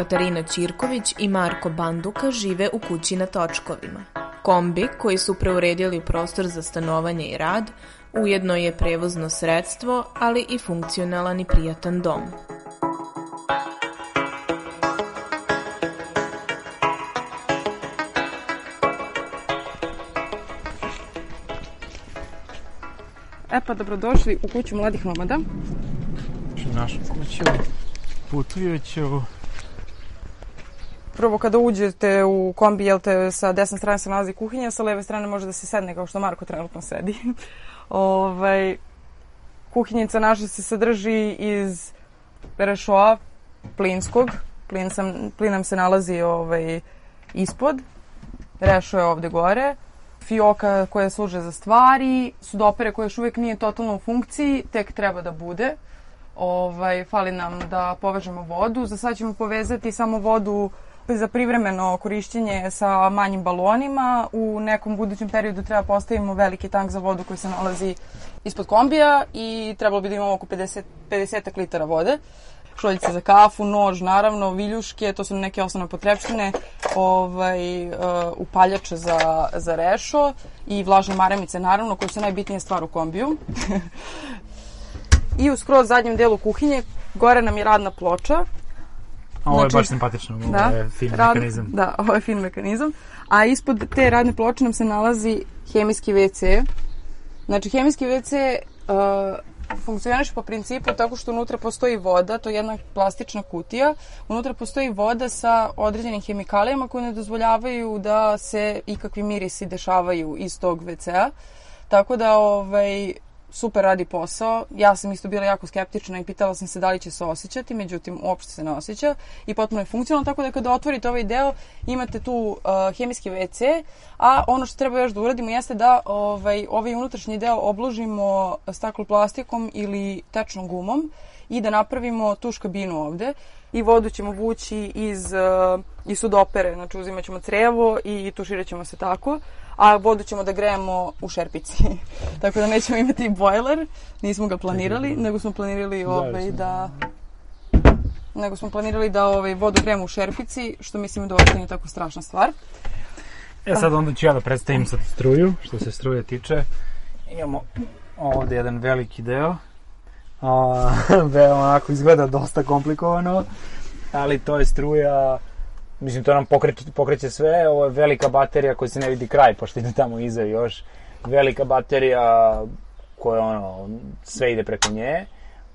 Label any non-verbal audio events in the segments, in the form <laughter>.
Katarina Ćirković i Marko Banduka žive u kući na Točkovima. Kombi, koji su preuredili prostor za stanovanje i rad, ujedno je prevozno sredstvo, ali i funkcionalan i prijatan dom. E pa dobrodošli u kuću mladih nomada. U našu kuću, putujuću. Prvo kada uđete u kombi, jel te sa desne strane se nalazi kuhinja, sa leve strane može da se sedne kao što Marko trenutno sedi. <laughs> ovaj, kuhinjica naša se sadrži iz rešoa plinskog. Plin, sam, plin nam se nalazi ovaj, ispod. Rešo je ovde gore. Fioka koje služe za stvari, sudopere koje još uvijek nije totalno u funkciji, tek treba da bude. Ovaj, fali nam da povežemo vodu. Za sad ćemo povezati samo vodu za privremeno korišćenje sa manjim balonima. U nekom budućem periodu treba postavimo veliki tank za vodu koji se nalazi ispod kombija i trebalo bi da imamo oko 50, 50 litara vode. Šoljice za kafu, nož, naravno, viljuške, to su neke osnovne potrepštine, ovaj, uh, upaljače za, za rešo i vlažne maramice, naravno, koje su najbitnija stvar u kombiju. <laughs> I u skroz zadnjem delu kuhinje gore nam je radna ploča Ovo je Znači, baš simpatično, ovo Da, je fin rad- mekanizam. Da, ovo je fin mekanizam. A ispod te radne ploče nam se nalazi hemijski WC. Znači, hemijski WC uh, funkcioniše po principu tako što unutra postoji voda, to je jedna plastična kutija. Unutra postoji voda sa određenim hemikalijama koje ne dozvoljavaju da se ikakvi mirisi dešavaju iz tog WC-a. Tako da, ovaj, super radi posao. Ja sam isto bila jako skeptična i pitala sam se da li će se osjećati, međutim uopšte se ne osjeća i potpuno je funkcionalno, tako da kada otvorite ovaj deo imate tu uh, hemijski WC, a ono što treba još da uradimo jeste da ovaj, ovaj unutrašnji deo obložimo stakloplastikom ili tečnom gumom i da napravimo tuš kabinu ovde i vodu ćemo vući iz, uh, iz sudopere, znači uzimat ćemo crevo i tuširat ćemo se tako, a vodu ćemo da grejemo u šerpici. <laughs> tako da nećemo imati bojler, nismo ga planirali, nego smo planirali ovaj, da nego smo planirali da ovaj, vodu grejemo u šerpici, što mislim da uopšte nije tako strašna stvar. E sad onda ću ja da predstavim sad struju, što se struje tiče. Imamo ovde jedan veliki deo. A, <laughs> veoma onako izgleda dosta komplikovano, ali to je struja, mislim to nam pokreće, pokreće sve, ovo je velika baterija koja se ne vidi kraj, pošto ide tamo iza još. Velika baterija koja ono, sve ide preko nje.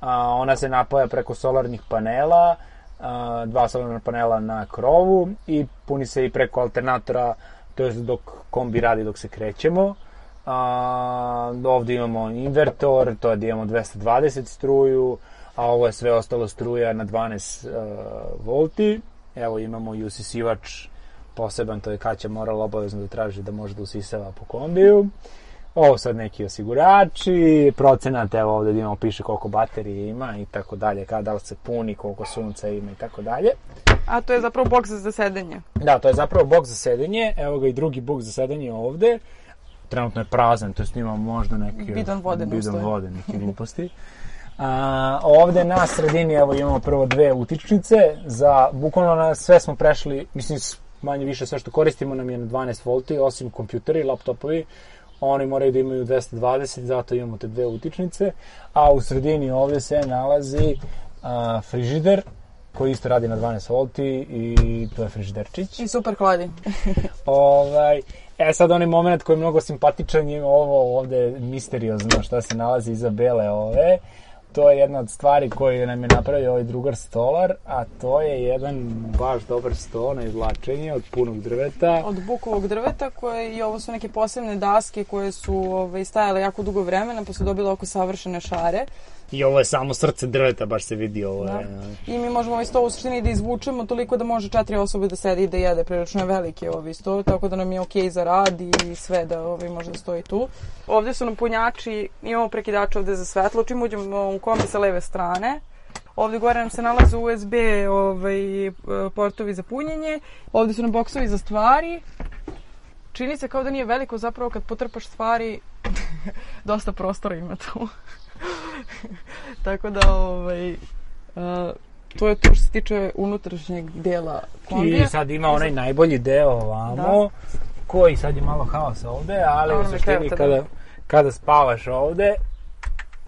A, ona se napaja preko solarnih panela, a, dva solarna panela na krovu i puni se i preko alternatora, to je dok kombi radi dok se krećemo. A, ovde imamo invertor, to je da imamo 220 struju, a ovo je sve ostalo struja na 12 uh, volti. Evo imamo i usisivač poseban, to je Kaća morala obavezno da traži da može da usisava po kombiju. Ovo sad neki osigurači, procenat, evo ovde da imamo piše koliko baterije ima i tako dalje, kada li se puni, koliko sunca ima i tako dalje. A to je zapravo boks za sedenje. Da, to je zapravo boks za sedenje, evo ga i drugi boks za sedenje ovde. Trenutno je prazan, to jest ima možda neki... Bidon vode Bidon vode, neke gluposti. <laughs> A, ovde na sredini evo imamo prvo dve utičnice za bukvalno na sve smo prešli mislim manje više sve što koristimo nam je na 12 volti osim kompjuteri, laptopovi oni moraju da imaju 220 zato imamo te dve utičnice a u sredini ovde se nalazi a, frižider koji isto radi na 12 volti i to je frižiderčić. I super hladi. <laughs> ovaj, e sad onaj moment koji je mnogo simpatičan je ovo ovde misteriozno šta se nalazi iza bele ove. To je jedna od stvari koju nam je napravio ovaj drugar stolar, a to je jedan baš dobar sto na izvlačenje od punog drveta. Od bukovog drveta koje i ovo su neke posebne daske koje su ovaj, stajale jako dugo vremena pa su dobile oko savršene šare. I ovo je samo srce drveta, baš se vidi ovo. Da. Je, I mi možemo ovaj sto u suštini da izvučemo toliko da može četiri osobe da sedi i da jede. Prilično je veliki ovaj sto, tako da nam je okej za rad i sve da ovaj može da stoji tu. Ovde su nam punjači, imamo prekidač ovde za svetlo, čim uđemo u kombi sa leve strane. Ovde gore nam se nalaze USB ovaj, portovi za punjenje. Ovde su nam boksovi za stvari. Čini se kao da nije veliko, zapravo kad potrpaš stvari, <laughs> dosta prostora ima tu. <laughs> Tako da, ovaj, uh, to je to što se tiče unutrašnjeg dela kombija. I sad ima onaj najbolji deo ovamo, da. koji sad je malo haosa ovde, ali Ono u suštini kada, da. kada spavaš ovde,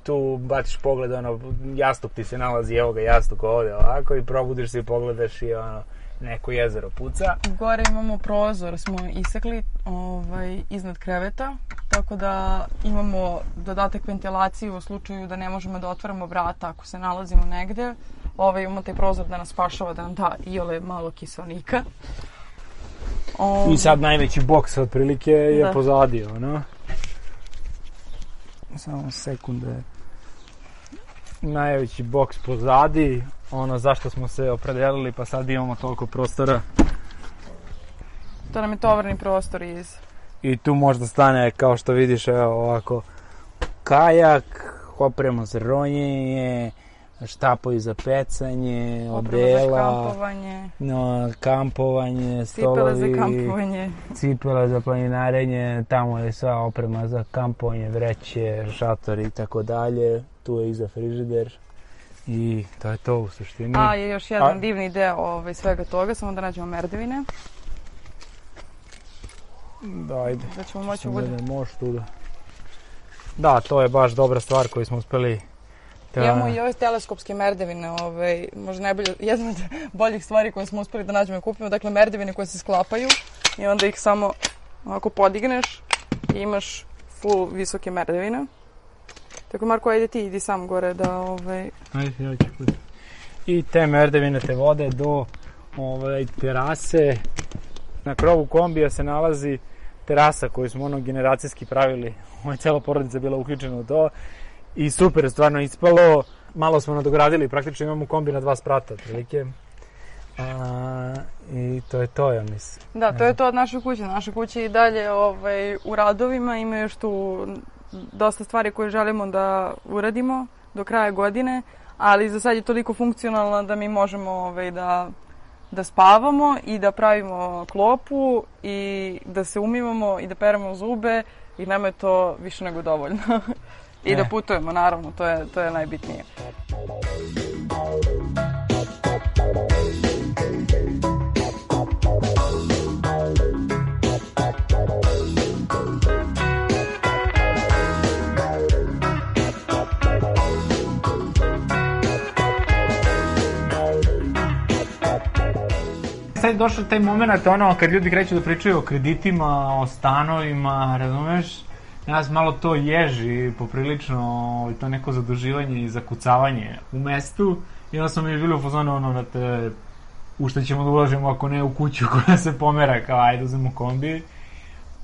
tu baciš pogled, ono, jastuk ti se nalazi, evo ga jastuk ovde ovako i probudiš se i pogledaš i ono, neko jezero puca. Gore imamo prozor, smo isekli ovaj, iznad kreveta, tako da imamo dodatak ventilacije u slučaju da ne možemo da otvaramo vrata ako se nalazimo negde. Ovaj, imamo taj prozor da nas spašava, da nam da iole malo kiselnika. O, I sad najveći boks otprilike je Da. pozadi, ono. Samo sekunde. Najveći boks pozadi, ono zašto smo se opredelili, pa sad imamo toliko prostora. To nam je tovarni prostor iz... I tu možda stane, kao što vidiš, evo ovako, kajak, oprema za ronjenje, štapovi za pecanje, odela, kampovanje, no, kampovanje, cipele za stolovi, kampovanje. cipele za planinarenje, tamo je sva oprema za kampovanje, vreće, šatori i tako dalje. Tu je iza frižider i to je to u suštini. A, je još jedan A- divni deo ovaj, svega toga, samo da nađemo merdevine. Da, ajde. Da ćemo moći bude. da možeš tu da... Da, to je baš dobra stvar koju smo uspeli da... Imamo i ove teleskopske merdevine, ovaj, možda najbolje, <laughs> jedna od boljih stvari koje smo uspeli da nađemo i kupimo, dakle merdevine koje se sklapaju i onda ih samo ovako podigneš i imaš full visoke merdevine. Tako Marko, ajde ti, idi sam gore da, ovaj, Ajde, ja ću put. I te merdevine te vode do ovaj, terase. Na krovu kombija se nalazi terasa koju smo ono generacijski pravili. Moja cela porodica bila uključena u to. I super je stvarno ispalo. Malo smo nadogradili, praktično imamo kombi na dva sprata, otprilike. A, I to je to, ja mislim. Da, to je to od naše kuće. Naša kuća je i dalje ovaj, u radovima, ima još tu dosta stvari koje želimo da uradimo do kraja godine, ali za sad je toliko funkcionalna da mi možemo ovaj, da, da spavamo i da pravimo klopu i da se umivamo i da peremo zube i nama je to više nego dovoljno. <laughs> I da E. putujemo, naravno, to je, to je najbitnije. Sad je došao taj moment, ono, kad ljudi kreću da pričaju o kreditima, o stanovima, razumeš? Nas malo to ježi, poprilično, to neko zaduživanje i zakucavanje u mestu. I onda smo mi bili u fazonu, ono, da te, u šta ćemo da uložimo ako ne u kuću <laughs> koja se pomera, kao ajde uzmemo kombi.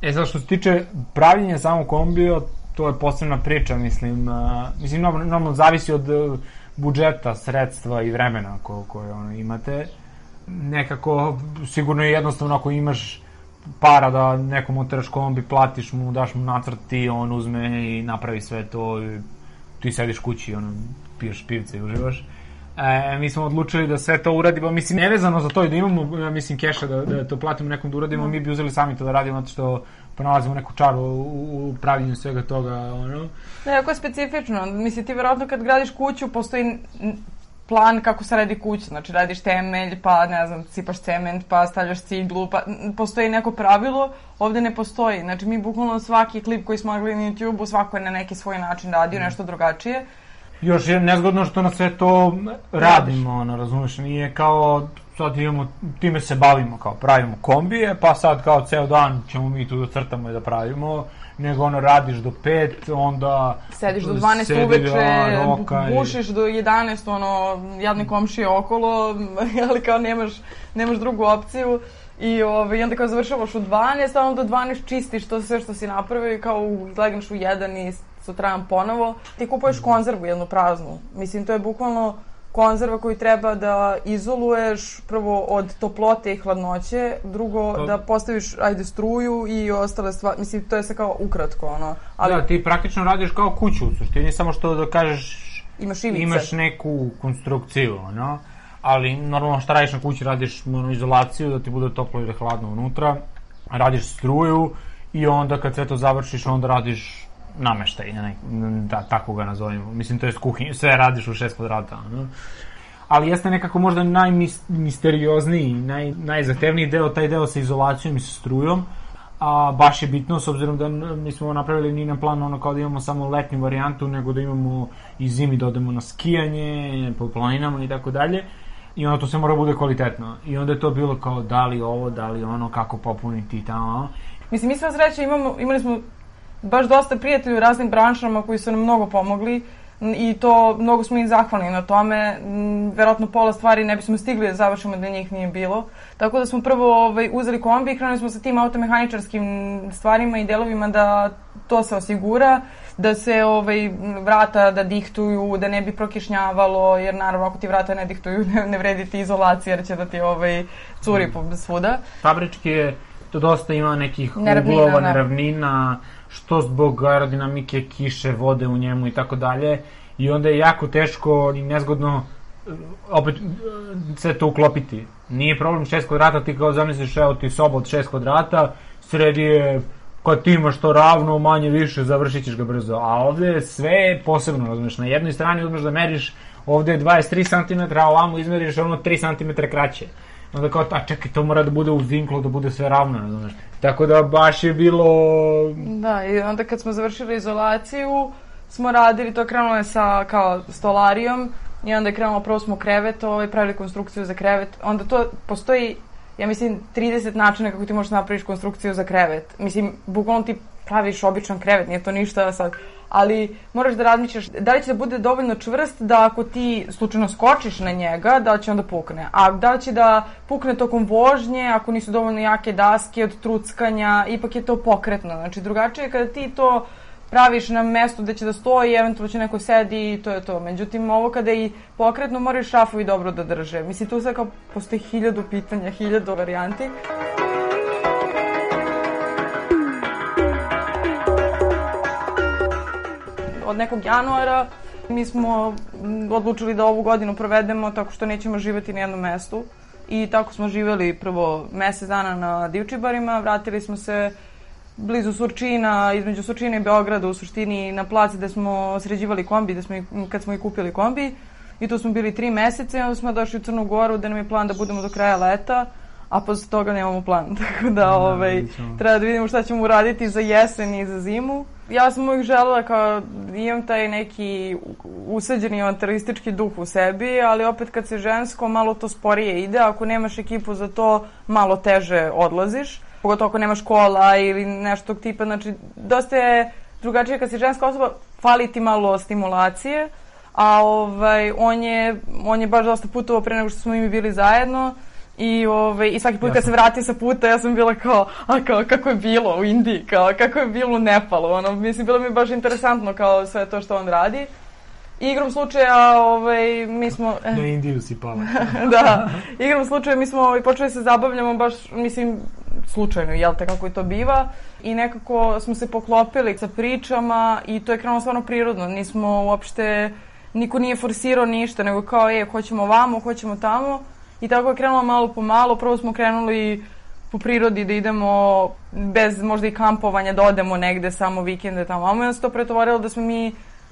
E sad što se tiče pravljenja samog kombija, to je posebna priča, mislim, a, mislim, normalno, normalno zavisi od e, budžeta, sredstva i vremena ko, koje ono, imate nekako sigurno je jednostavno ako imaš para da nekom oteraš kombi, platiš mu, daš mu nacrt ti, on uzme i napravi sve to i ti sediš kući, ono, piješ pivce i uživaš. E, mi smo odlučili da sve to uradimo, mislim, nevezano za to i da imamo, ja mislim, keša da, da to platimo nekom da uradimo, mi bi uzeli sami to da radimo, zato što pronalazimo neku čaru u, u pravljenju svega toga, ono. Da, jako je specifično. Mislim, ti verovatno kad gradiš kuću, postoji plan kako se radi kuća. Znači, radiš temelj, pa, ne znam, sipaš cement, pa stavljaš ciglu, pa postoji neko pravilo. Ovde ne postoji. Znači, mi bukvalno svaki klip koji smo gledali na YouTube-u, svako je na neki svoj način radio, nešto drugačije. još je nezgodno što na sve to radimo, ono, razumeš, nije kao sad imamo, time se bavimo, kao pravimo kombije, pa sad kao ceo dan ćemo mi tu da crtamo i da pravimo, nego ono radiš do 5, onda Sediš do 12 sedi, uveče, rokaj. bušiš do 11, ono, jadne komšije okolo, <laughs> ali kao nemaš, nemaš drugu opciju. I, ovaj, i onda kao završavaš u 12, a onda do 12 čistiš to sve što si napravio i kao legneš u 1 i sutradan ponovo. Ti kupuješ konzervu jednu praznu. Mislim, to je bukvalno konzerva koju treba da izoluješ prvo od toplote i hladnoće, drugo Pa- da postaviš ajde struju i ostale stvari. Mislim, to je sve kao ukratko, ono. Ali Da, ti praktično radiš kao kuću u suštini, samo što da kažeš imaš ivice. imaš neku konstrukciju, ono, ali normalno šta radiš na kući, radiš ono, izolaciju da ti bude toplo ili hladno unutra, radiš struju i onda kad sve to završiš, onda radiš nameštaj, ne, da, tako ga nazovemo. Mislim, to je kuhinja, sve radiš u šest kvadrata, ono. Ali jeste nekako možda najmisteriozniji, naj, najzahtevniji deo, taj deo sa izolacijom i sa strujom, a baš je bitno s obzirom da nismo napravili ni na planu ono kao da imamo samo letnju varijantu, nego da imamo i zimi da odemo na skijanje, po planinama i tako dalje. I onda to sve mora bude kvalitetno. I onda je to bilo kao da li ovo, da li ono, kako popuniti i tamo. Mislim, mi sva sreća imamo, imali smo baš dosta prijatelja u raznim branšama koji su nam mnogo pomogli i to mnogo smo im zahvalni na tome. M, Verovatno pola stvari ne bismo stigli da završimo da njih nije bilo. Tako da smo prvo ovaj, uzeli kombi i krenuli smo sa tim automehaničarskim stvarima i delovima da to se osigura, da se ovaj, vrata da dihtuju, da ne bi prokišnjavalo, jer naravno ako ti vrata ne dihtuju <laughs> ne, ne vredi ti izolacija jer će da ti ovaj, curi po svuda. Fabrički je to dosta ima nekih Neravnina, uglova, da. Što zbog aerodinamike, kiše, vode u njemu i tako dalje. I onda je jako teško i nezgodno e, opet e, sve to uklopiti. Nije problem 6 kvadrata, ti kao zamisliš evo ti soba od 6 kvadrata, sredi je kad ti imaš to ravno, manje više, završit ćeš ga brzo. A ovde je sve posebno, razumeš, na jednoj strani uzmeš da meriš, ovde je 23 cm, a ovamo izmeriš ono 3 cm kraće. Onda kao, a čekaj, to mora da bude u vinklu, da bude sve ravno, razumeš. Tako da baš je bilo... Da, i onda kad smo završili izolaciju, smo radili, to krenulo je sa kao stolarijom i onda je krenulo, prvo smo krevet, ovaj, pravili konstrukciju za krevet, onda to postoji, ja mislim, 30 načina kako ti možeš napraviš konstrukciju za krevet. Mislim, bukvalno ti praviš običan krevet, nije to ništa sad. Ali moraš da razmišljaš da li će da bude dovoljno čvrst da ako ti slučajno skočiš na njega, da će onda pukne. A da li će da pukne tokom vožnje, ako nisu dovoljno jake daske od truckanja, ipak je to pokretno. Znači, drugačije je kada ti to praviš na mestu gde će da stoji, eventualno će neko sedi i to je to. Međutim, ovo kada je i pokretno, moraju šrafovi dobro da drže. Mislim, tu sad kao postoji hiljadu pitanja, hiljadu varijanti. Od nekog januara mi smo mm, odlučili da ovu godinu provedemo tako što nećemo živeti na jednom mestu. I tako smo živeli prvo mesec dana na Divčibarima, vratili smo se blizu Surčina, između Surčina i Beograda, u suštini na plac gde smo sređivali kombi, gde smo, i- kad smo i kupili kombi. I tu smo bili tri meseca i onda smo došli u Crnu Goru gde nam je plan da budemo do kraja leta, a posle toga nemamo plan. <laughs> Tako da, ovaj, vidit ćemo. treba da vidimo šta ćemo uraditi za jesen i za zimu. Ja sam uvijek želela kao imam taj neki usađeni avantaristički duh u sebi, ali opet kad se žensko malo to sporije ide, ako nemaš ekipu za to malo teže odlaziš, pogotovo ako nemaš kola ili nešto tog tipa, znači dosta je drugačije kad si ženska osoba, fali ti malo stimulacije, a ovaj, on, je, on je baš dosta putovao pre nego što smo mi bili zajedno I, ovaj, I svaki put kad se vratio sa puta, ja sam bila kao, a kao, kako je bilo u Indiji, kao, kako je bilo u Nepalu, ono, mislim, bilo mi je baš interesantno kao sve to što on radi. I igrom slučaja, ovaj, mi smo... eh, Na Indiju si pala. <laughs> da, igrom slučaja mi smo ovaj, počeli se zabavljamo baš, mislim, slučajno, jel te, kako i to biva. I nekako smo se poklopili sa pričama i to je krenulo stvarno prirodno. Nismo uopšte, niko nije forsirao ništa, nego kao, je, hoćemo vamo, hoćemo tamo. I tako je krenulo malo po malo. Prvo smo krenuli po prirodi da idemo bez možda i kampovanja, da odemo negde samo vikende tamo. A onda se to pretovarilo da smo mi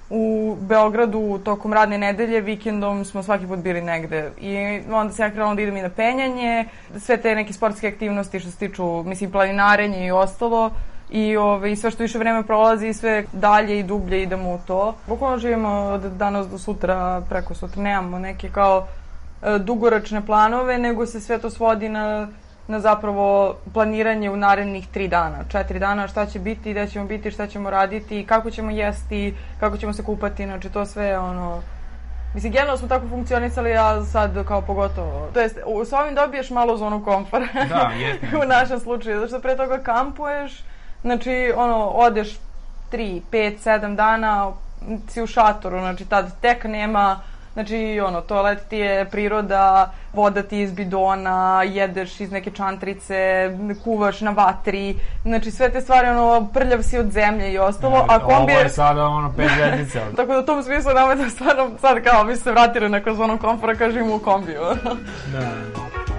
u Beogradu tokom radne nedelje, vikendom smo svaki put bili negde. I onda se ja krenula da idem i na penjanje, sve te neke sportske aktivnosti što se tiču, mislim, planinarenje i ostalo. i ove, i sve što više vreme prolazi, sve dalje i dublje idemo u to. Bukvalno živimo od danas do sutra, preko sutra, nemamo neke kao dugoročne planove, nego se sve to svodi na na zapravo planiranje u narednih tri dana, četiri dana, šta će biti, gde ćemo biti, šta ćemo raditi, kako ćemo jesti, kako ćemo se kupati, znači to sve ono... Mislim, generalno smo tako funkcionisali, a sad kao pogotovo. To jest, u, s ovim dobiješ malo zonu komfora. Da, <laughs> u našem slučaju, zato što pre toga kampuješ, znači, ono, odeš 3, 5, 7 dana, si u šatoru, znači tad tek nema Znači, ono, toalet ti je priroda, voda ti iz bidona, jedeš iz neke čantrice, kuvaš na vatri, znači sve te stvari, ono, prljav si od zemlje i ostalo, a kombi Ovo je sada ono pet zvezdica. <laughs> Tako da u tom smislu nama je da stvarno sad kao mi se vratili na kroz onom komfora kao živimo u kombiju. da. <laughs>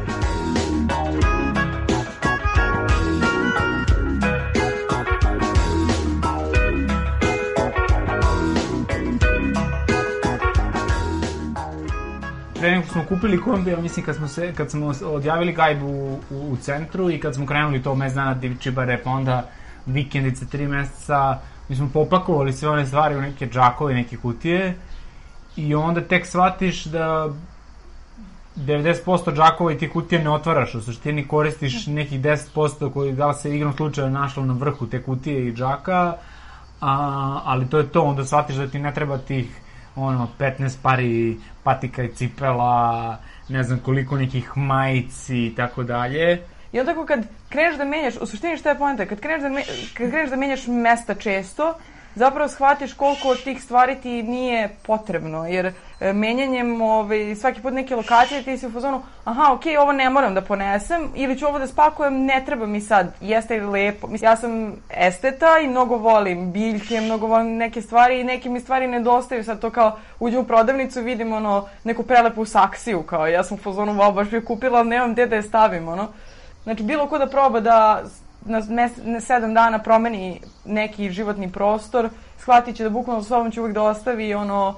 pre nego smo kupili kombi, ja mislim kad smo se kad smo odjavili gajbu u, u, u centru i kad smo krenuli to mesec dana divčibare, pa onda vikendice tri meseca, mi smo popakovali sve one stvari u neke džakove, neke kutije i onda tek shvatiš da 90% džakova i ti kutije ne otvaraš, u suštini koristiš nekih 10% koji da li se igrom slučaja našlo na vrhu te kutije i džaka, a, ali to je to, onda shvatiš da ti ne treba tih ono, 15 pari patika i cipela, ne znam koliko nekih majici i tako dalje. I onda tako kad kreneš da menjaš, u suštini šta je poenta, kad kreneš da, me, kad kreneš da menjaš mesta često, zapravo shvatiš koliko od tih stvari ti nije potrebno, jer e, menjanjem ovaj, svaki put neke lokacije ti si u fazonu, aha, ok, ovo ne moram da ponesem, ili ću ovo da spakujem, ne treba mi sad, jeste li lepo. Mislim, ja sam esteta i mnogo volim biljke, mnogo volim neke stvari i neke mi stvari nedostaju, sad to kao uđem u prodavnicu, vidim ono, neku prelepu saksiju, kao ja sam u fazonu, wow, baš bi kupila, ali nemam gde da je stavim, ono. Znači, bilo ko da proba da na, mes, na sedam dana promeni neki životni prostor, shvatit će da bukvalno sobom će uvijek da ostavi ono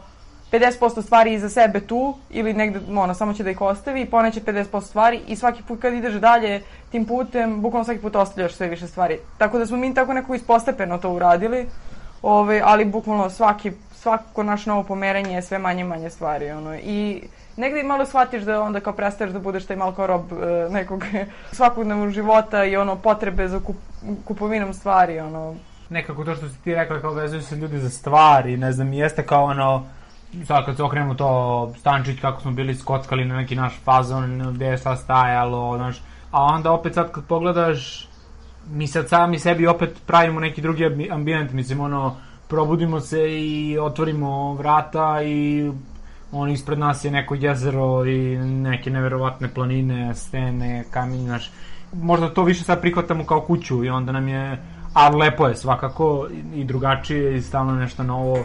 50% stvari iza sebe tu ili negde, ono, samo će da ih ostavi i poneće 50% stvari i svaki put kad ideš dalje tim putem, bukvalno svaki put ostavljaš sve više stvari. Tako da smo mi tako nekako ispostepeno to uradili, ove, ali bukvalno svaki, svako naš novo pomeranje je sve manje manje stvari. Ono, I negde malo shvatiš da onda kao prestaješ da budeš taj malo kao rob e, nekog <laughs> svakodnevnog života i ono potrebe za kup, kupovinom stvari, ono. Nekako to što si ti rekla kao vezuju se ljudi za stvari, ne znam, jeste kao ono, sad kad se okrenemo to Stančić kako smo bili skockali na neki naš fazon gde je šta stajalo, znaš, a onda opet sad kad pogledaš mi sad sami sebi opet pravimo neki drugi ambijent, mislim ono, probudimo se i otvorimo vrata i on ispred nas je neko jezero i neke neverovatne planine, stene, kamenje, znaš, možda to više sad prihvatamo kao kuću i onda nam je, a lepo je svakako i drugačije i stalno nešto novo.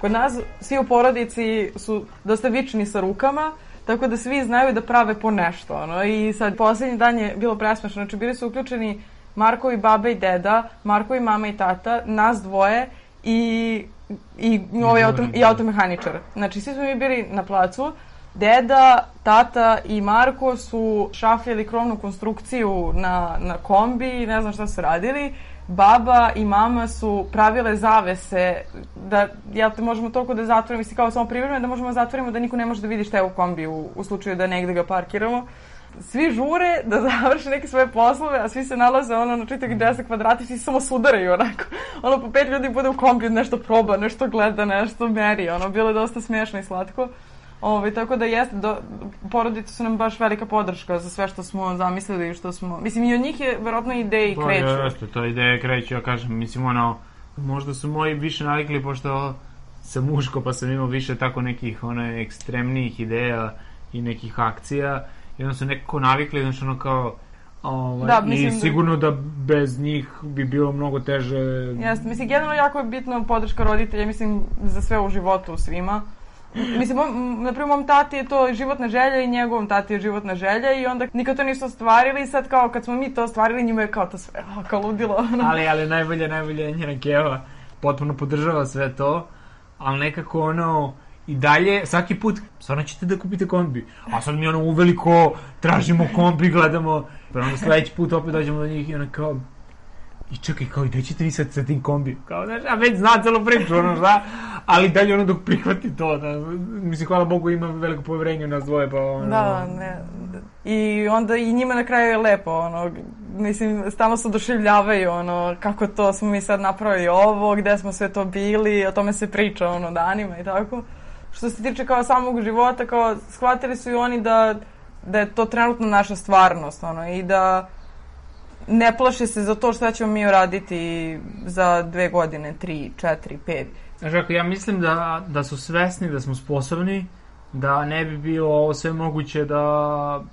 Kod nas svi u porodici su dosta vični sa rukama, tako da svi znaju da prave po nešto. Ono. I sad, poslednji dan je bilo presmešno. Znači, bili su uključeni Markovi baba i deda, Markovi mama i tata, nas dvoje i, i, ovaj auto, i automehaničar. Znači, svi smo mi bili na placu. Deda, tata i Marko su šafljali krovnu konstrukciju na, na kombi, ne znam šta su radili baba i mama su pravile zavese da, jel te možemo toliko da zatvorimo, mislim kao samo privremeno, da možemo da zatvorimo da niko ne može da vidi šta je u kombi u, u slučaju da negde ga parkiramo. Svi žure da <laughs> završe neke svoje poslove, a svi se nalaze ono na čitavih 10 kvadrata i svi samo sudaraju onako. <laughs> Ono po pet ljudi bude u kombi, nešto proba, nešto gleda, nešto meri, ono, bilo je dosta smiješno i slatko. Ove, tako da jeste, do, porodice su nam baš velika podrška za sve što smo zamislili i što smo... Mislim, i od njih je verovatno ideje Pa, kreću. Jeste, to ideje kreću, ja kažem, mislim, ono, možda su moji više navikli, pošto sam muško, pa sam imao više tako nekih, ono, ekstremnijih ideja i nekih akcija, i onda su nekako navikli, znači, ono, kao, Ovaj, Da, mislim I da- sigurno da bez njih bi bilo mnogo teže. Jeste, mislim, generalno jako je bitno podrška roditelja, mislim, za sve u životu svima. Mislim, na primjer, mom tati je to životna želja i njegovom tati je životna želja i onda nikad to nisu ostvarili i sad kao kad smo mi to ostvarili njima je kao to sve, oh, kao ludilo. ono. ali, ali najbolje, najbolje je njena keva. Potpuno podržava sve to, ali nekako ono, i dalje, svaki put, stvarno ćete da kupite kombi. A sad mi ono uveliko tražimo kombi, gledamo, pa onda sledeći put opet dođemo do njih i ona kao, i čekaj, kao, gde ćete vi sad sa tim kombi? Kao, znaš, a već zna celu priču, ono, šta? Ali dalje ono dok prihvati to, da, mislim, hvala Bogu ima veliko poverenje u nas dvoje, pa ono... Da, ne. I onda i njima na kraju je lepo, ono, mislim, stalno se oduševljavaju, ono, kako to smo mi sad napravili ovo, gde smo sve to bili, o tome se priča, ono, danima i tako. Što se tiče kao samog života, kao, shvatili su i oni da, da je to trenutno naša stvarnost, ono, i da ne plaše se za to šta ćemo mi uraditi za dve godine, tri, četiri, pet. Znaš kako, ja mislim da, da su svesni da smo sposobni, da ne bi bilo ovo sve moguće da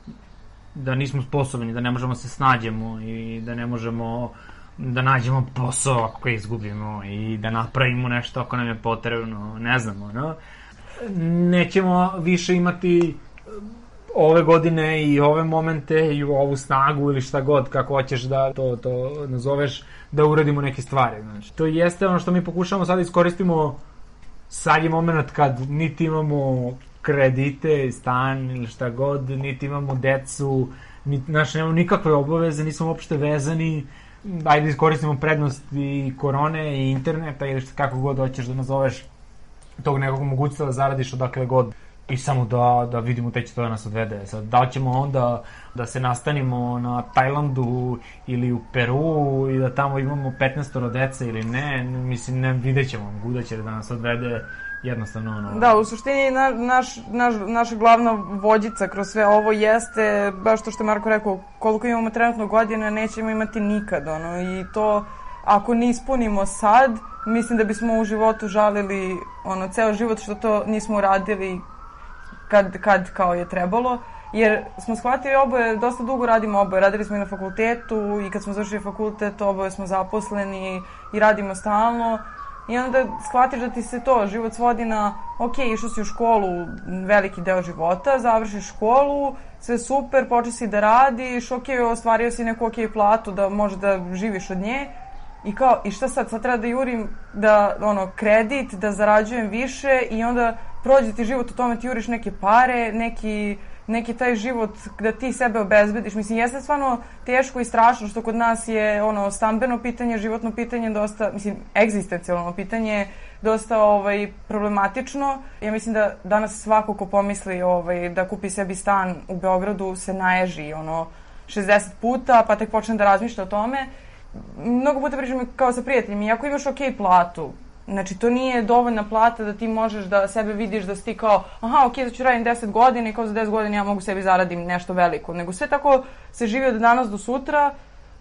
da nismo sposobni, da ne možemo se snađemo i da ne možemo da nađemo posao ako ga izgubimo i da napravimo nešto ako nam je potrebno, ne znamo, no? Nećemo više imati ove godine i ove momente i ovu snagu ili šta god kako hoćeš da to, to nazoveš da uradimo neke stvari znači. to jeste ono što mi pokušamo sad da iskoristimo sad je moment kad niti imamo kredite, stan ili šta god, niti imamo decu, niti, znači nemamo nikakve obaveze, nismo uopšte vezani, ajde da iskoristimo prednost i korone i interneta ili šta, kako god hoćeš da nazoveš tog nekog mogućstva da zaradiš odakle god i samo da, da vidimo te će to da nas odvede. Sad, da li ćemo onda da se nastanimo na Tajlandu ili u Peru i da tamo imamo 15 dece ili ne, mislim, ne, vidjet ćemo, kuda će da nas odvede jednostavno ono... Da, u suštini na, naš, naš, naša glavna vođica kroz sve ovo jeste, baš to što je Marko rekao, koliko imamo trenutno godina, nećemo imati nikad, ono, i to, ako ne ispunimo sad, mislim da bismo u životu žalili, ono, ceo život što to nismo uradili kad, kad kao je trebalo, jer smo shvatili oboje, dosta dugo radimo oboje, radili smo i na fakultetu i kad smo završili fakultet oboje smo zaposleni i radimo stalno. I onda shvatiš da ti se to, život svodi na, ok, išao si u školu veliki deo života, završiš školu, sve super, počeš si da radiš, ok, ostvario si neku ok platu da može da živiš od nje, I kao, i šta sad, sad treba da jurim da, ono, kredit, da zarađujem više i onda prođe ti život u tome, ti juriš neke pare, neki, neki taj život da ti sebe obezbediš. Mislim, jeste stvarno teško i strašno što kod nas je ono stambeno pitanje, životno pitanje dosta, mislim, egzistencijalno pitanje dosta ovaj, problematično. Ja mislim da danas svako ko pomisli ovaj, da kupi sebi stan u Beogradu se naježi ono 60 puta, pa tek počne da razmišlja o tome. Mnogo puta pričam kao sa prijateljima, i ako imaš ok platu, Znači, to nije dovoljna plata da ti možeš da sebe vidiš da si ti kao, aha, ok, da ću radim 10 godina i kao za 10 godina ja mogu sebi zaradim nešto veliko. Nego sve tako se živi od danas do sutra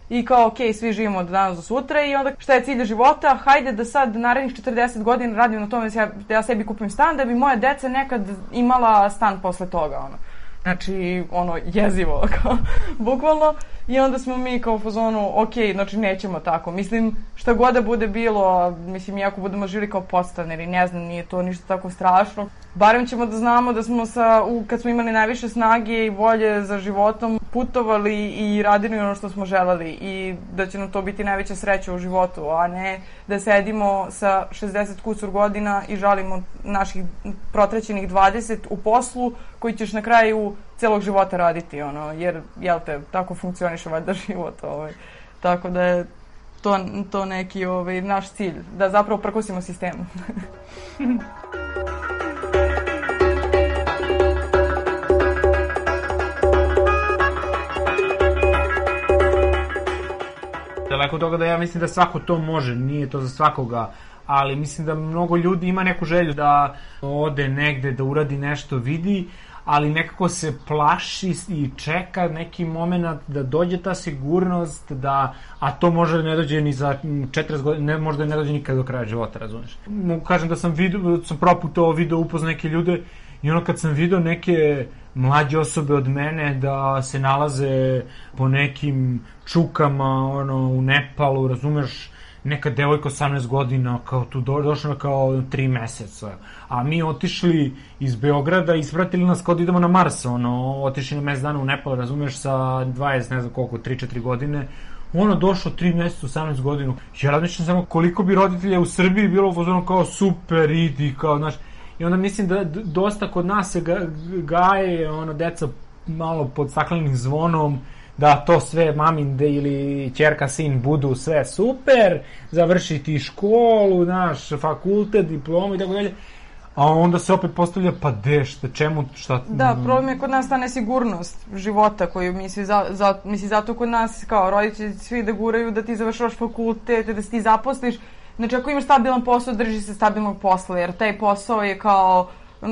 i kao, ok, svi živimo od danas do sutra i onda šta je cilj života? Hajde da sad narednih 40 godina radim na tome da ja, da ja sebi kupim stan, da bi moja deca nekad imala stan posle toga, ono. Znači, ono, jezivo, <laughs> kao, bukvalno. I onda smo mi kao u fazonu, ok, znači nećemo tako. Mislim, šta god da bude bilo, mislim, iako budemo žili kao podstaneri, ne znam, nije to ništa tako strašno. Barem ćemo da znamo da smo sa, u, kad smo imali najviše snage i volje za životom, putovali i radili ono što smo želeli i da će nam to biti najveća sreća u životu, a ne da sedimo sa 60 kusur godina i žalimo naših protrećenih 20 u poslu koji ćeš na kraju celog života raditi, ono, jer, jel te, tako funkcioniše valjda <laughs> život, ovaj. Tako da je to, to neki ovaj, naš cilj, da zapravo prkosimo sistemu. <laughs> Daleko toga da ja mislim da svako to može, nije to za svakoga, ali mislim da mnogo ljudi ima neku želju da ode negde, da uradi nešto, vidi, ali nekako se plaši i čeka neki moment da dođe ta sigurnost, da, a to može da ne dođe ni za 40 godina, ne, možda ne dođe nikad do kraja života, razumeš. Mogu kažem da sam vidio, da sam proputovao video upozna neke ljude i ono kad sam video neke mlađe osobe od mene da se nalaze po nekim čukama ono, u Nepalu, razumeš, neka devojka 18 godina, kao tu do, došla kao 3 meseca. A mi otišli iz Beograda i ispratili nas kao da idemo na Mars, ono, otišli na mesec dana u Nepal, razumeš, sa 20, ne znam koliko, 3-4 godine, ono došlo 3 meseca, 18 godinu. Ja razmišljam samo koliko bi roditelja u Srbiji bilo ono kao super, idi, kao, znaš, I onda mislim da dosta kod nas se ga, gaje, ono, deca malo pod staklenim zvonom, da to sve mamin de ili ćerka sin budu sve super, završiti školu, naš fakultet, diplomu i tako dalje. A onda se opet postavlja, pa de, šta, čemu, šta... Da, problem je kod nas ta nesigurnost života koju mi svi, za, za, misli, zato kod nas kao roditelji svi da guraju da ti završavaš fakultet, da se ti zaposliš. Znači, ako imaš stabilan posao, drži se stabilnog posla, jer taj posao je kao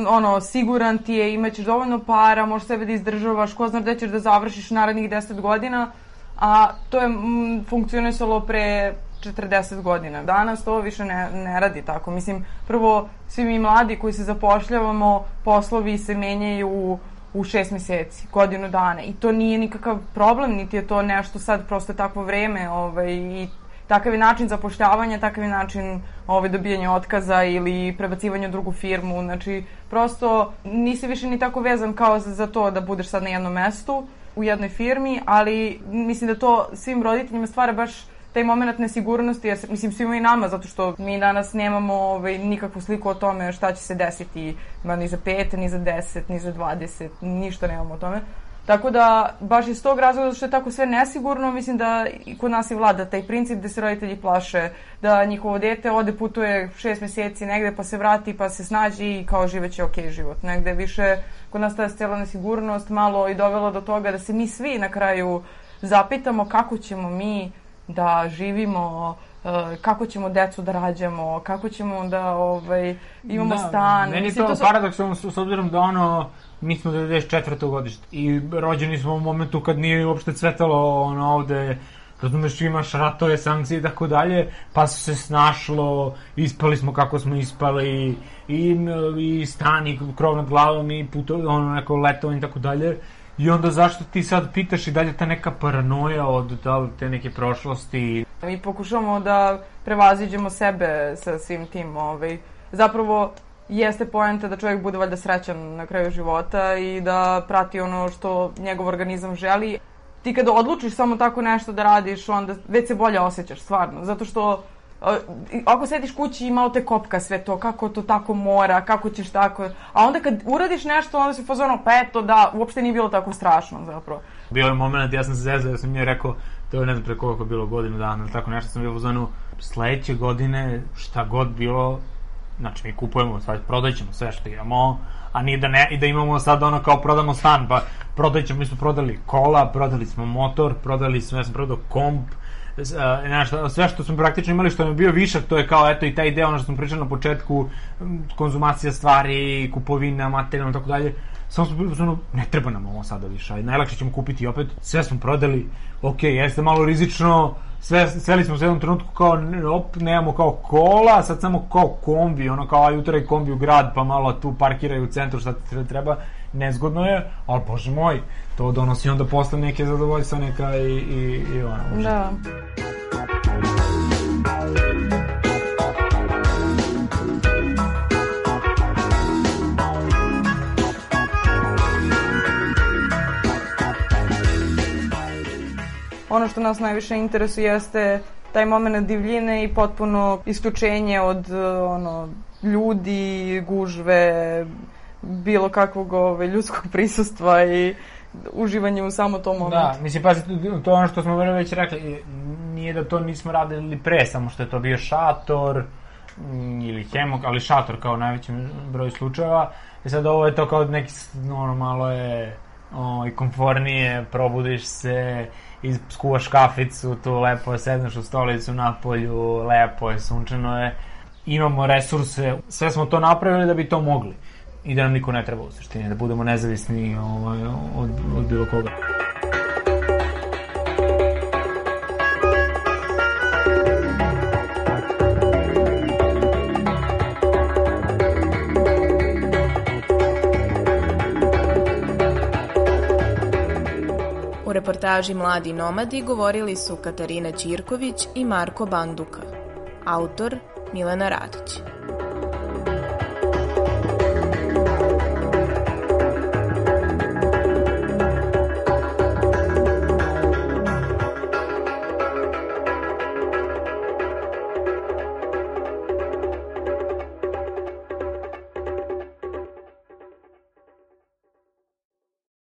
ono, siguran ti je, imaćeš dovoljno para, možeš sebe da izdržavaš, ko zna gde ćeš da završiš narednih 10 godina, a to je mm, funkcionisalo pre 40 godina. Danas to više ne, ne radi tako. Mislim, prvo, svi mi mladi koji se zapošljavamo, poslovi se menjaju u šest meseci, godinu dana i to nije nikakav problem, niti je to nešto sad prosto takvo vreme ovaj, i takav je način zapošljavanja, takav je način ovaj, dobijanja otkaza ili prebacivanja u drugu firmu. Znači, prosto nisi više ni tako vezan kao za, za to da budeš sad na jednom mestu u jednoj firmi, ali mislim da to svim roditeljima stvara baš taj moment nesigurnosti, jer, mislim svima i nama, zato što mi danas nemamo ovaj, nikakvu sliku o tome šta će se desiti ma, ni za pet, ni za deset, ni za dvadeset, ništa nemamo o tome. Tako da, baš iz tog razloga, što je tako sve nesigurno, mislim da i kod nas i vlada taj princip da se roditelji plaše da njihovo dete ode putuje šest meseci negde pa se vrati pa se snađi i kao živeće ok život. Negde više kod nas ta cela nesigurnost malo i dovela do toga da se mi svi na kraju zapitamo kako ćemo mi da živimo, uh, kako ćemo decu da rađamo, kako ćemo da ovaj, imamo da, stan. Meni je Mislim, to, su- paradoksalno s s obzirom da ono, mi smo 94. godište i rođeni smo u momentu kad nije uopšte cvetalo ono ovde razumeš, imaš ratove, sankcije i tako dalje, pa su se snašlo, ispali smo kako smo ispali, i, i stan, i krov nad glavom, i puto, ono, neko letovanje i tako dalje. I onda zašto ti sad pitaš i dalje ta neka paranoja od da te neke prošlosti? Mi pokušavamo da prevaziđemo sebe sa svim tim. Ovaj. Zapravo, jeste poenta da čovjek bude valjda srećan na kraju života i da prati ono što njegov organizam želi. Ti kada odlučiš samo tako nešto da radiš, onda već se bolje osjećaš, stvarno. Zato što ako sediš kući i malo te kopka sve to, kako to tako mora, kako ćeš tako... A onda kad uradiš nešto, onda si fazono, pa eto da, uopšte nije bilo tako strašno zapravo. Bio je moment, ja sam se zezao, ja sam mi rekao, to je ne znam pre koliko bilo godinu dana, tako nešto sam bio zonu, sledeće godine, šta god bilo, znači mi kupujemo, sad prodaj ćemo sve što imamo, a nije da, ne, i da imamo sad ono kao prodamo stan, pa prodaj ćemo, mi smo prodali kola, prodali smo motor, prodali smo, ja sam prodao komp, znaš, sve što smo praktično imali što nam je bio višak, to je kao eto i taj deo ono što smo pričali na početku, konzumacija stvari, kupovina, materijalno i tako dalje. Samo smo bili zonu, ne treba nam ovo sada više, ajde, najlakše ćemo kupiti opet, sve smo prodali, ok, jeste malo rizično, sve, sveli smo se u jednom trenutku kao, op, nemamo kao kola, sad samo kao kombi, ono kao aj uteraj kombi u grad, pa malo tu parkiraju u centru šta ti treba, nezgodno je, ali bože moj, to donosi onda posle neke zadovoljstva, neka i, i, i ono, užitak. Da. Ono što nas najviše interesuje jeste taj moment divljine i potpuno isključenje od uh, ono, ljudi, gužve, bilo kakvog ove, ljudskog prisustva i uživanje u samo tom momentu. Da, mislim, pazi, to je ono što smo već rekli, nije da to nismo radili pre, samo što je to bio šator, mm, ili hemok, ali šator kao najveći broj slučajeva. I sad ovo je to kao neki, ono, malo je o, i komfornije, probudiš se, i skuvaš kaficu, tu lepo sedneš u stolicu na polju, lepo je, sunčano je. Imamo resurse, sve smo to napravili da bi to mogli. I da nam niko ne treba u suštini, da budemo nezavisni ovaj, od, od bilo koga. Reportaži Mladi nomadi govorili su Katarina Ćirković i Marko Banduka. Autor Milena Radić.